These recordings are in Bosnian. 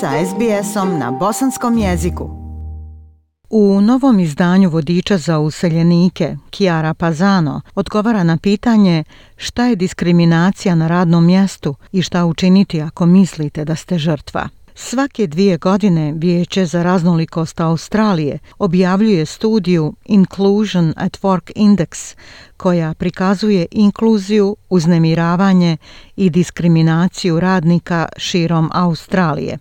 sa SBS-om na bosanskom jeziku. U novom izdanju vodiča za useljenike, Kiara Pazano, odgovara na pitanje šta je diskriminacija na radnom mjestu i šta učiniti ako mislite da ste žrtva. Svake dvije godine Vijeće za raznolikost Australije objavljuje studiju Inclusion at Work Index koja prikazuje inkluziju, uznemiravanje i diskriminaciju radnika širom Australije.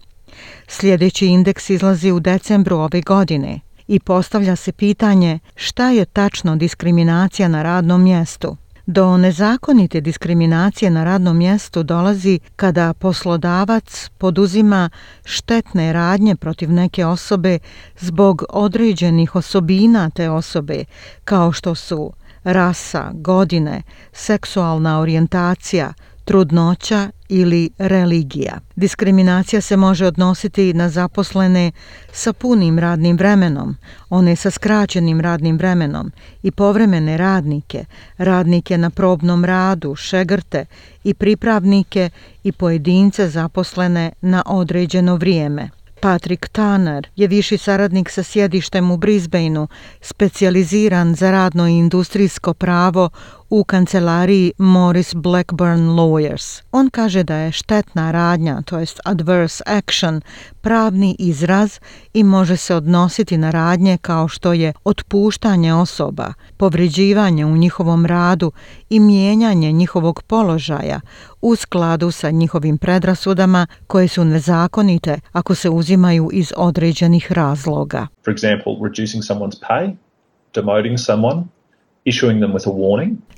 Sljedeći indeks izlazi u decembru ove godine i postavlja se pitanje šta je tačno diskriminacija na radnom mjestu. Do nezakonite diskriminacije na radnom mjestu dolazi kada poslodavac poduzima štetne radnje protiv neke osobe zbog određenih osobina te osobe, kao što su rasa, godine, seksualna orijentacija, trudnoća ili religija. Diskriminacija se može odnositi na zaposlene sa punim radnim vremenom, one sa skraćenim radnim vremenom i povremene radnike, radnike na probnom radu, šegrte i pripravnike i pojedince zaposlene na određeno vrijeme. Patrick Tanner je viši saradnik sa sjedištem u Brisbaneu, specijaliziran za radno i industrijsko pravo u kancelariji Morris Blackburn Lawyers. On kaže da je štetna radnja, to jest adverse action, pravni izraz i može se odnositi na radnje kao što je otpuštanje osoba, povređivanje u njihovom radu i mijenjanje njihovog položaja u skladu sa njihovim predrasudama koje su nezakonite ako se uzimaju iz određenih razloga. For example, reducing someone's pay, demoting someone,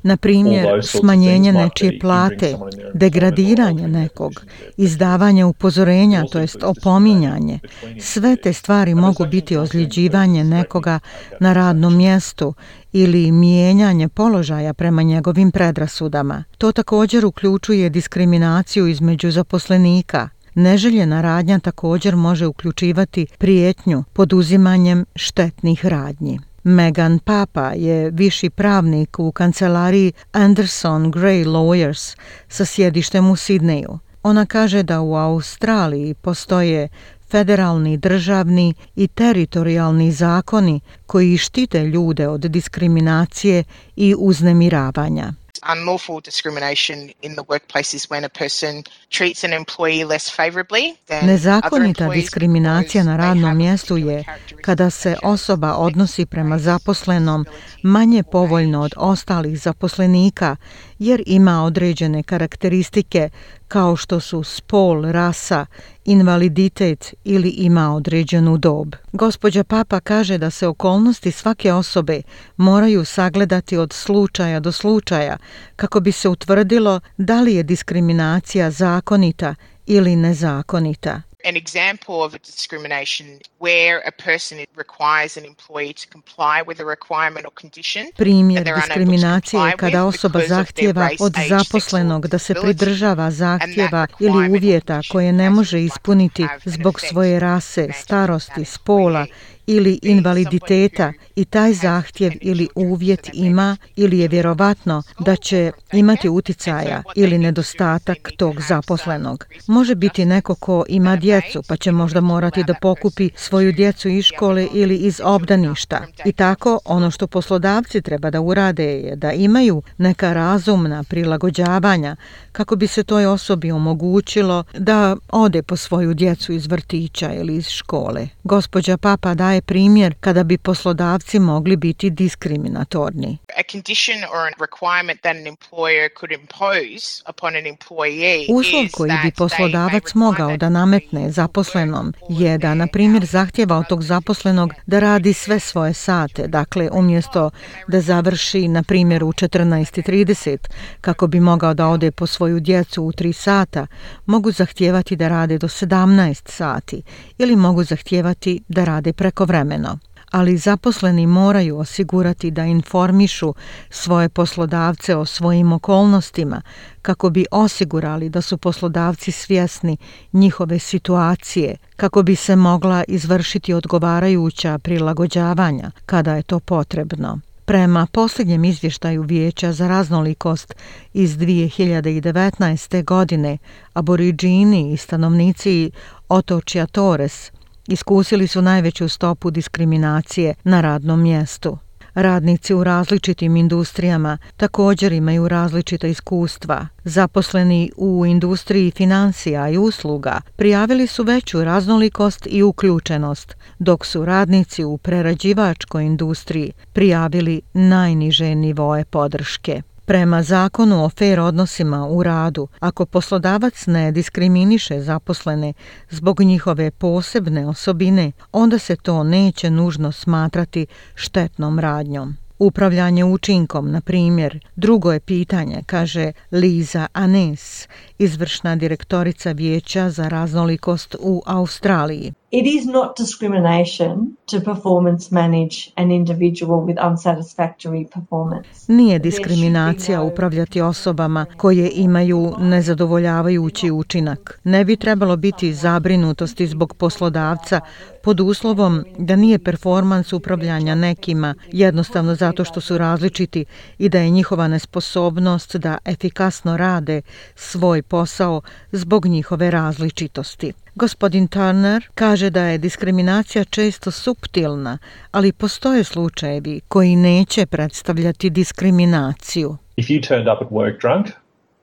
Na primjer, smanjenje nečije plate, degradiranje nekog, izdavanje upozorenja, to jest opominjanje, sve te stvari mogu biti ozljeđivanje nekoga na radnom mjestu ili mijenjanje položaja prema njegovim predrasudama. To također uključuje diskriminaciju između zaposlenika. Neželjena radnja također može uključivati prijetnju poduzimanjem štetnih radnji. Megan Papa je viši pravnik u kancelariji Anderson Gray Lawyers sa sjedištem u Sidneju. Ona kaže da u Australiji postoje federalni, državni i teritorijalni zakoni koji štite ljude od diskriminacije i uznemiravanja unlawful discrimination in the workplace is when a person treats an employee less favorably than Nezakonita diskriminacija na radnom mjestu je kada se osoba odnosi prema zaposlenom manje povoljno od ostalih zaposlenika jer ima određene karakteristike kao što su spol, rasa, invaliditet ili ima određenu dob. Gospođa Papa kaže da se okolnosti svake osobe moraju sagledati od slučaja do slučaja kako bi se utvrdilo da li je diskriminacija zakonita ili nezakonita. An example of a discrimination where a person requires an employee to comply with a requirement or condition. Primjer diskriminacije je kada osoba zahtjeva od zaposlenog da se pridržava zahtjeva ili uvjeta koje ne može ispuniti zbog svoje rase, starosti, spola ili invaliditeta i taj zahtjev ili uvjet ima ili je vjerovatno da će imati utjecaja ili nedostatak tog zaposlenog. Može biti neko ko ima djecu pa će možda morati da pokupi svoju djecu iz škole ili iz obdaništa. I tako ono što poslodavci treba da urade je da imaju neka razumna prilagođavanja kako bi se toj osobi omogućilo da ode po svoju djecu iz vrtića ili iz škole. Gospodja Papa daje je primjer kada bi poslodavci mogli biti diskriminatorni. A condition or a requirement that an employer could impose upon an employee Uslov koji bi poslodavac mogao da nametne zaposlenom je da, na primjer, zahtjeva od tog zaposlenog da radi sve svoje sate, dakle, umjesto da završi, na primjer, u 14.30, kako bi mogao da ode po svoju djecu u 3 sata, mogu zahtjevati da rade do 17 sati ili mogu zahtjevati da rade preko pravovremeno, ali zaposleni moraju osigurati da informišu svoje poslodavce o svojim okolnostima kako bi osigurali da su poslodavci svjesni njihove situacije, kako bi se mogla izvršiti odgovarajuća prilagođavanja kada je to potrebno. Prema posljednjem izvještaju Vijeća za raznolikost iz 2019. godine, aboriđini i stanovnici otočja Torres – iskusili su najveću stopu diskriminacije na radnom mjestu. Radnici u različitim industrijama također imaju različita iskustva. Zaposleni u industriji financija i usluga prijavili su veću raznolikost i uključenost, dok su radnici u prerađivačkoj industriji prijavili najniže nivoe podrške. Prema zakonu o fair odnosima u radu, ako poslodavac ne diskriminiše zaposlene zbog njihove posebne osobine, onda se to neće nužno smatrati štetnom radnjom. Upravljanje učinkom, na primjer, drugo je pitanje, kaže Liza Anes, izvršna direktorica Vijeća za raznolikost u Australiji. It is not discrimination to performance manage an individual with unsatisfactory performance. Nije diskriminacija upravljati osobama koje imaju nezadovoljavajući učinak. Ne bi trebalo biti zabrinutosti zbog poslodavca pod uslovom da nije performans upravljanja nekima jednostavno zato što su različiti i da je njihova nesposobnost da efikasno rade svoj posao zbog njihove različitosti. Gospodin Turner kaže da je diskriminacija često subtilna, ali postoje slučajevi koji neće predstavljati diskriminaciju. If you turned up at work drunk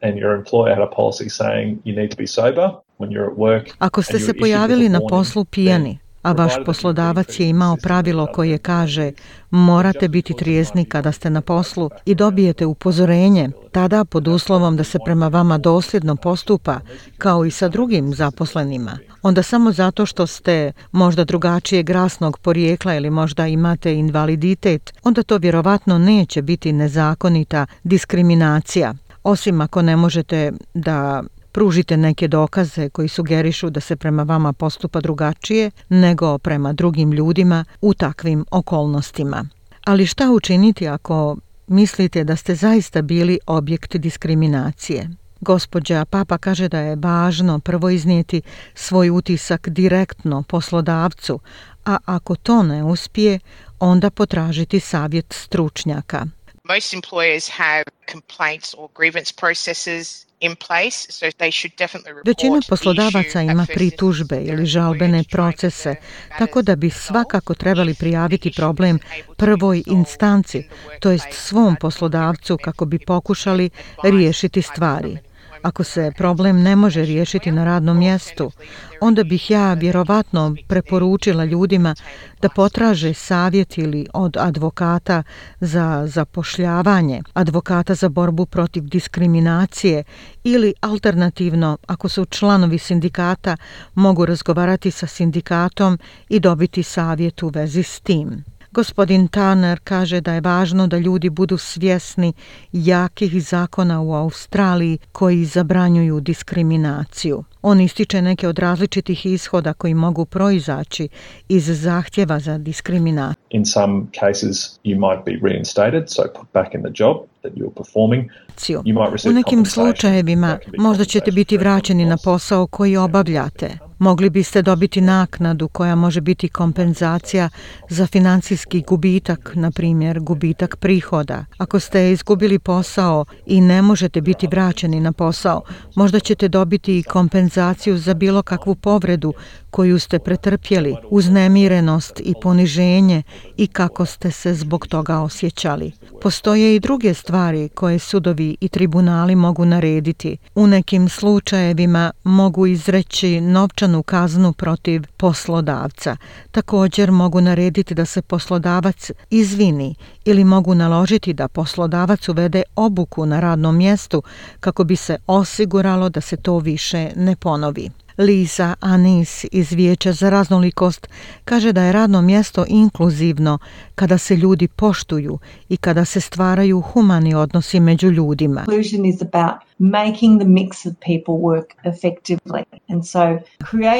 and your employer had a policy saying you need to be sober, Ako ste se pojavili na poslu pijani, a vaš poslodavac je imao pravilo koje kaže morate biti trijezni kada ste na poslu i dobijete upozorenje, tada pod uslovom da se prema vama dosljedno postupa, kao i sa drugim zaposlenima. Onda samo zato što ste možda drugačije grasnog porijekla ili možda imate invaliditet, onda to vjerovatno neće biti nezakonita diskriminacija. Osim ako ne možete da pružite neke dokaze koji sugerišu da se prema vama postupa drugačije nego prema drugim ljudima u takvim okolnostima. Ali šta učiniti ako mislite da ste zaista bili objekt diskriminacije? Gospodja Papa kaže da je važno prvo iznijeti svoj utisak direktno poslodavcu, a ako to ne uspije, onda potražiti savjet stručnjaka – most employers have complaints or grievance processes in place so they should definitely report Većina poslodavaca ima pritužbe ili žalbene procese tako da bi svakako trebali prijaviti problem prvoj instanci to jest svom poslodavcu kako bi pokušali riješiti stvari Ako se problem ne može riješiti na radnom mjestu, onda bih ja vjerovatno preporučila ljudima da potraže savjet ili od advokata za zapošljavanje, advokata za borbu protiv diskriminacije ili alternativno, ako su članovi sindikata, mogu razgovarati sa sindikatom i dobiti savjet u vezi s tim. Gospodin Tanner kaže da je važno da ljudi budu svjesni jakih zakona u Australiji koji zabranjuju diskriminaciju. On ističe neke od različitih ishoda koji mogu proizaći iz zahtjeva za diskriminaciju. In some cases you might be reinstated, so put back in the job that you're performing. U nekim slučajevima možda ćete biti vraćeni na posao koji obavljate. Mogli biste dobiti naknadu koja može biti kompenzacija za financijski gubitak, na primjer gubitak prihoda. Ako ste izgubili posao i ne možete biti vraćeni na posao, možda ćete dobiti i kompenzaciju za bilo kakvu povredu koju ste pretrpjeli, uznemirenost i poniženje i kako ste se zbog toga osjećali. Postoje i druge stvari koje sudovi i tribunali mogu narediti. U nekim slučajevima mogu izreći novčanost novčanu kaznu protiv poslodavca. Također mogu narediti da se poslodavac izvini ili mogu naložiti da poslodavac uvede obuku na radnom mjestu kako bi se osiguralo da se to više ne ponovi. Lisa Anis iz Vijeća za raznolikost kaže da je radno mjesto inkluzivno kada se ljudi poštuju i kada se stvaraju humani odnosi među ljudima. Inclusion is about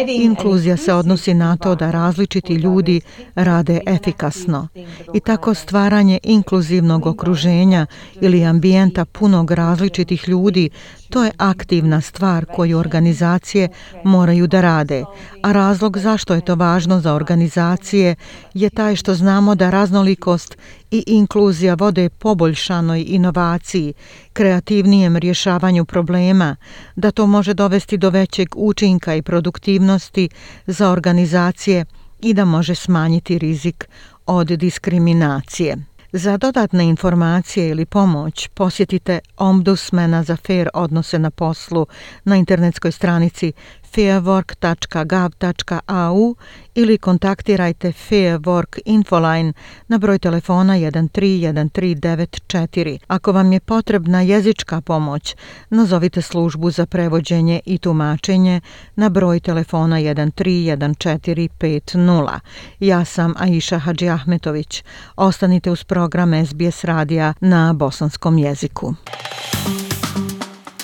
Inkluzija se odnosi na to da različiti ljudi rade efikasno. I tako stvaranje inkluzivnog okruženja ili ambijenta punog različitih ljudi, to je aktivna stvar koju organizacije moraju da rade. A razlog zašto je to važno za organizacije je taj što znamo da raznolikost i inkluzija vode poboljšanoj inovaciji, kreativnijem rješavanju problema, da to može dovesti do većeg učinka i produktivnosti za organizacije i da može smanjiti rizik od diskriminacije. Za dodatne informacije ili pomoć posjetite Ombudsmana za fair odnose na poslu na internetskoj stranici fairwork.gov.au ili kontaktirajte Fairwork Infoline na broj telefona 131394. Ako vam je potrebna jezička pomoć, nazovite službu za prevođenje i tumačenje na broj telefona 131450. Ja sam Aisha Hadži Ahmetović. Ostanite uz program program SBS radija na bosanskom jeziku.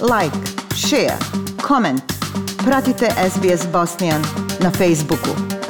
Like, share, comment. Pratite SBS Bosnian na Facebooku.